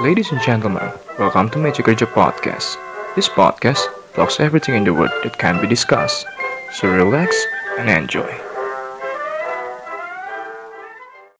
Ladies and gentlemen, welcome to Magic Ranger Podcast. This podcast talks everything in the world that can be discussed. So relax and enjoy.